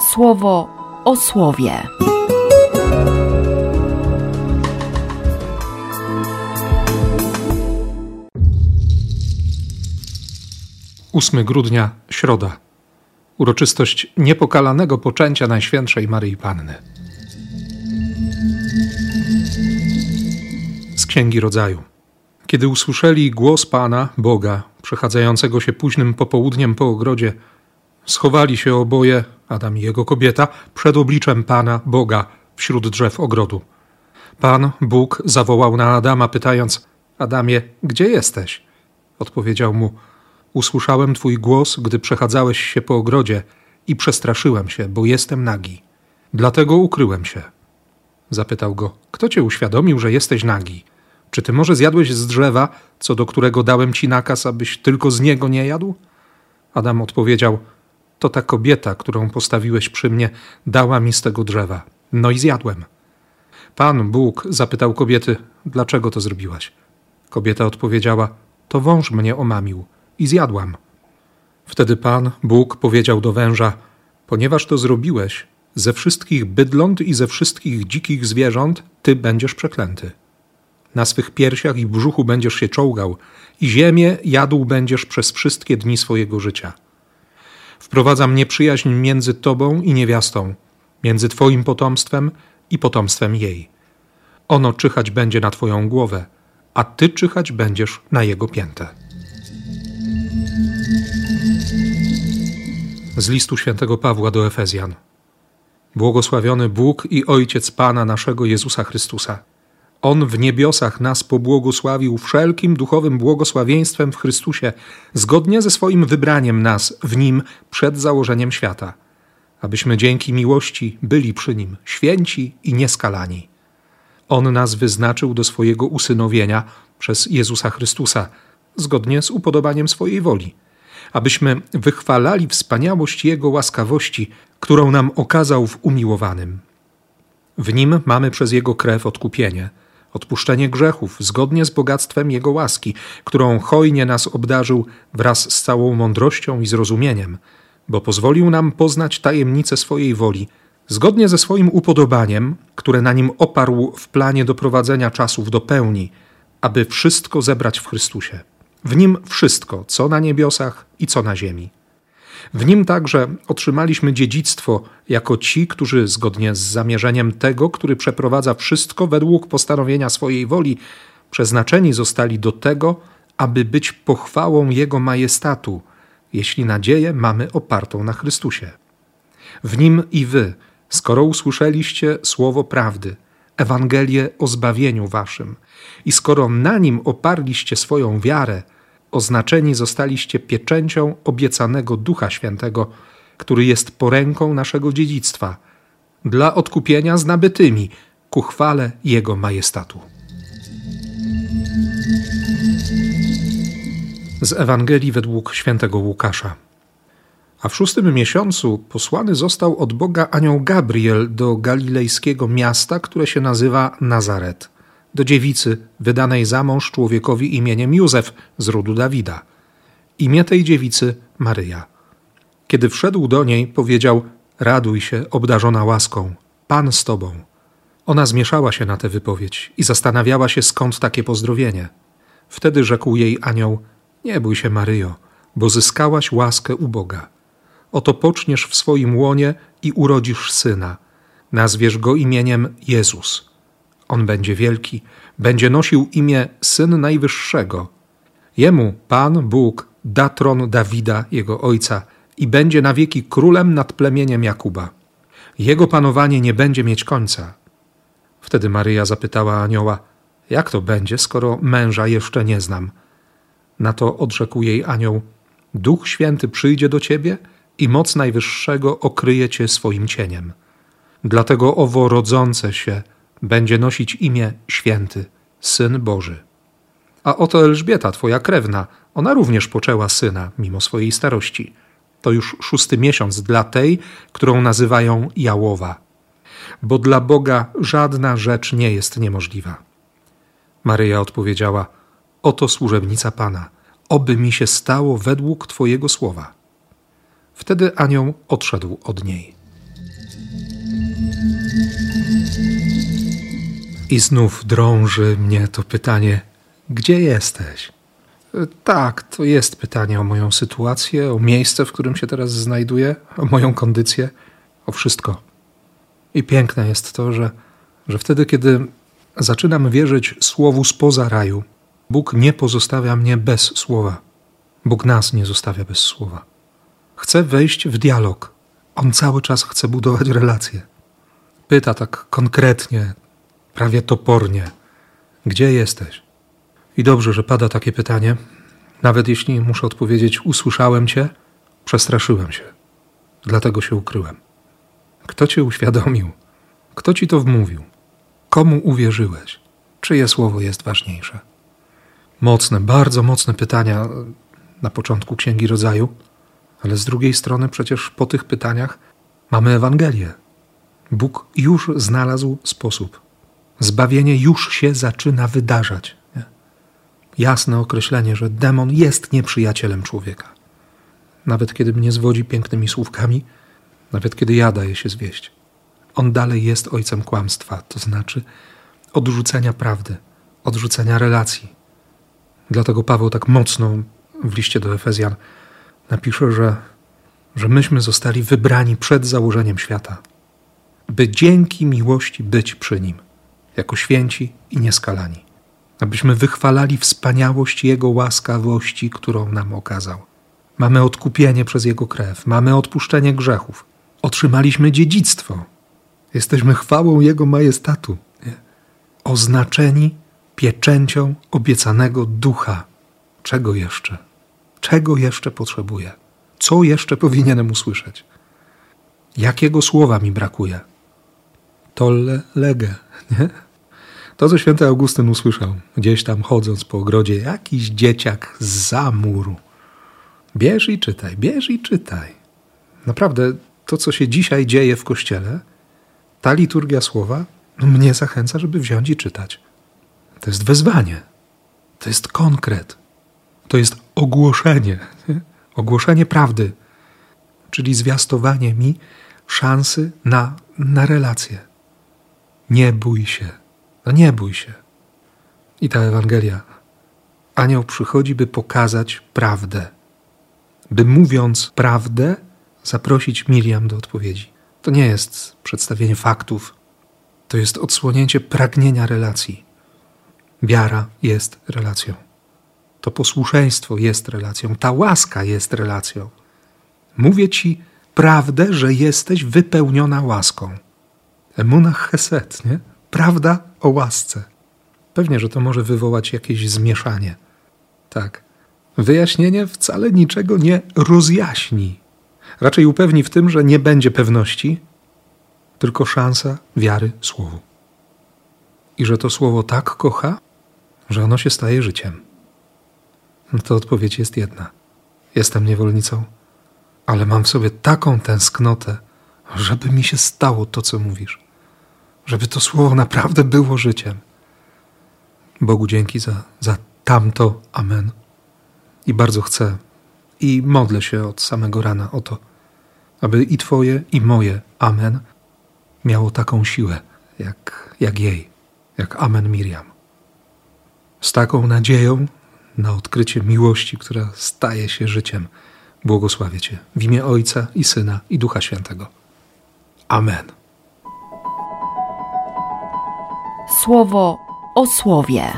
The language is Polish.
słowo o słowie. 8 grudnia, środa. Uroczystość niepokalanego poczęcia Najświętszej Maryi Panny. Z Księgi Rodzaju. Kiedy usłyszeli głos Pana, Boga, przechadzającego się późnym popołudniem po ogrodzie, schowali się oboje, Adam i jego kobieta, przed obliczem Pana, Boga, wśród drzew ogrodu. Pan, Bóg, zawołał na Adama, pytając: Adamie, gdzie jesteś? Odpowiedział mu: Usłyszałem Twój głos, gdy przechadzałeś się po ogrodzie i przestraszyłem się, bo jestem nagi. Dlatego ukryłem się. Zapytał go: Kto cię uświadomił, że jesteś nagi? Czy ty może zjadłeś z drzewa, co do którego dałem ci nakaz, abyś tylko z niego nie jadł? Adam odpowiedział: To ta kobieta, którą postawiłeś przy mnie, dała mi z tego drzewa. No i zjadłem. Pan Bóg zapytał kobiety: Dlaczego to zrobiłaś? Kobieta odpowiedziała: To wąż mnie omamił i zjadłam. Wtedy Pan Bóg powiedział do węża: Ponieważ to zrobiłeś, ze wszystkich bydląt i ze wszystkich dzikich zwierząt ty będziesz przeklęty. Na swych piersiach i brzuchu będziesz się czołgał, i ziemię jadł będziesz przez wszystkie dni swojego życia. Wprowadzam nieprzyjaźń między tobą i niewiastą, między twoim potomstwem i potomstwem jej. Ono czyhać będzie na twoją głowę, a ty czyhać będziesz na jego piętę. Z listu świętego Pawła do Efezjan. Błogosławiony Bóg i Ojciec Pana naszego Jezusa Chrystusa. On w niebiosach nas pobłogosławił wszelkim duchowym błogosławieństwem w Chrystusie, zgodnie ze swoim wybraniem nas w Nim przed założeniem świata, abyśmy dzięki miłości byli przy Nim święci i nieskalani. On nas wyznaczył do swojego usynowienia przez Jezusa Chrystusa, zgodnie z upodobaniem swojej woli – abyśmy wychwalali wspaniałość Jego łaskawości, którą nam okazał w umiłowanym. W nim mamy przez Jego krew odkupienie, odpuszczenie grzechów, zgodnie z bogactwem Jego łaski, którą hojnie nas obdarzył wraz z całą mądrością i zrozumieniem, bo pozwolił nam poznać tajemnicę swojej woli, zgodnie ze swoim upodobaniem, które na nim oparł w planie doprowadzenia czasów do pełni, aby wszystko zebrać w Chrystusie. W nim wszystko, co na niebiosach i co na ziemi. W nim także otrzymaliśmy dziedzictwo jako ci, którzy zgodnie z zamierzeniem tego, który przeprowadza wszystko według postanowienia swojej woli, przeznaczeni zostali do tego, aby być pochwałą Jego majestatu, jeśli nadzieję mamy opartą na Chrystusie. W nim i wy, skoro usłyszeliście słowo prawdy, Ewangelię o zbawieniu waszym. I skoro na nim oparliście swoją wiarę, oznaczeni zostaliście pieczęcią obiecanego Ducha Świętego, który jest poręką naszego dziedzictwa, dla odkupienia z nabytymi ku chwale Jego majestatu. Z Ewangelii według świętego Łukasza. A w szóstym miesiącu posłany został od Boga anioł Gabriel do galilejskiego miasta, które się nazywa Nazaret, do dziewicy wydanej za mąż człowiekowi imieniem Józef z rodu Dawida. Imię tej dziewicy Maryja. Kiedy wszedł do niej, powiedział: Raduj się, obdarzona łaską, Pan z tobą. Ona zmieszała się na tę wypowiedź i zastanawiała się, skąd takie pozdrowienie. Wtedy rzekł jej anioł: Nie bój się, Maryjo, bo zyskałaś łaskę u Boga. Oto poczniesz w swoim łonie i urodzisz syna. Nazwiesz go imieniem Jezus. On będzie wielki, będzie nosił imię Syn Najwyższego. Jemu Pan Bóg da tron Dawida, jego ojca, i będzie na wieki królem nad plemieniem Jakuba. Jego panowanie nie będzie mieć końca. Wtedy Maryja zapytała anioła: Jak to będzie, skoro męża jeszcze nie znam? Na to odrzekł jej anioł: Duch Święty przyjdzie do ciebie i moc Najwyższego okryje cię swoim cieniem. Dlatego owo rodzące się będzie nosić imię Święty, Syn Boży. A oto Elżbieta, twoja krewna, ona również poczęła syna, mimo swojej starości. To już szósty miesiąc dla tej, którą nazywają Jałowa. Bo dla Boga żadna rzecz nie jest niemożliwa. Maryja odpowiedziała: Oto służebnica Pana, oby mi się stało według Twojego słowa. Wtedy anioł odszedł od niej. I znów drąży mnie to pytanie: gdzie jesteś? E, tak, to jest pytanie o moją sytuację, o miejsce, w którym się teraz znajduję, o moją kondycję, o wszystko. I piękne jest to, że, że wtedy, kiedy zaczynam wierzyć słowu spoza raju, Bóg nie pozostawia mnie bez słowa. Bóg nas nie zostawia bez słowa. Chce wejść w dialog. On cały czas chce budować relacje. Pyta tak konkretnie, prawie topornie: Gdzie jesteś? I dobrze, że pada takie pytanie, nawet jeśli muszę odpowiedzieć: Usłyszałem cię, przestraszyłem się, dlatego się ukryłem. Kto cię uświadomił? Kto ci to wmówił? Komu uwierzyłeś? Czyje słowo jest ważniejsze? Mocne, bardzo mocne pytania na początku Księgi Rodzaju, ale z drugiej strony przecież po tych pytaniach mamy Ewangelię. Bóg już znalazł sposób. Zbawienie już się zaczyna wydarzać. Nie? Jasne określenie, że demon jest nieprzyjacielem człowieka. Nawet kiedy mnie zwodzi pięknymi słówkami, nawet kiedy ja daję się zwieść. On dalej jest ojcem kłamstwa, to znaczy odrzucenia prawdy, odrzucenia relacji. Dlatego Paweł tak mocno w liście do Efezjan napisze, że, że myśmy zostali wybrani przed założeniem świata, by dzięki miłości być przy nim, jako święci i nieskalani, abyśmy wychwalali wspaniałość Jego łaskawości, którą nam okazał. Mamy odkupienie przez Jego krew, mamy odpuszczenie grzechów, otrzymaliśmy dziedzictwo, jesteśmy chwałą Jego majestatu, nie? oznaczeni pieczęcią obiecanego ducha. Czego jeszcze? Czego jeszcze potrzebuję? Co jeszcze powinienem usłyszeć? Jakiego słowa mi brakuje? Tolle lege, nie? To, co święty Augustyn usłyszał, gdzieś tam chodząc po ogrodzie, jakiś dzieciak z muru. Bierz i czytaj, bierz i czytaj. Naprawdę, to, co się dzisiaj dzieje w kościele, ta liturgia słowa mnie zachęca, żeby wziąć i czytać. To jest wezwanie, to jest konkret, to jest ogłoszenie, nie? ogłoszenie prawdy, czyli zwiastowanie mi szansy na, na relację. Nie bój się, no nie bój się. I ta Ewangelia. Anioł przychodzi, by pokazać prawdę, by mówiąc prawdę, zaprosić Miriam do odpowiedzi. To nie jest przedstawienie faktów, to jest odsłonięcie pragnienia relacji. Wiara jest relacją. To posłuszeństwo jest relacją, ta łaska jest relacją. Mówię ci prawdę, że jesteś wypełniona łaską. Emunach Heset, nie? Prawda o łasce. Pewnie, że to może wywołać jakieś zmieszanie. Tak. Wyjaśnienie wcale niczego nie rozjaśni. Raczej upewni w tym, że nie będzie pewności, tylko szansa wiary słowu. I że to słowo tak kocha, że ono się staje życiem. No to odpowiedź jest jedna. Jestem niewolnicą, ale mam w sobie taką tęsknotę, żeby mi się stało to, co mówisz. Żeby to słowo naprawdę było życiem. Bogu dzięki za, za tamto. Amen. I bardzo chcę i modlę się od samego rana o to, aby i Twoje, i moje Amen miało taką siłę, jak, jak jej, jak Amen Miriam. Z taką nadzieją na odkrycie miłości, która staje się życiem, błogosławię Cię w imię Ojca i Syna i Ducha Świętego. Amen. Słowo o słowie.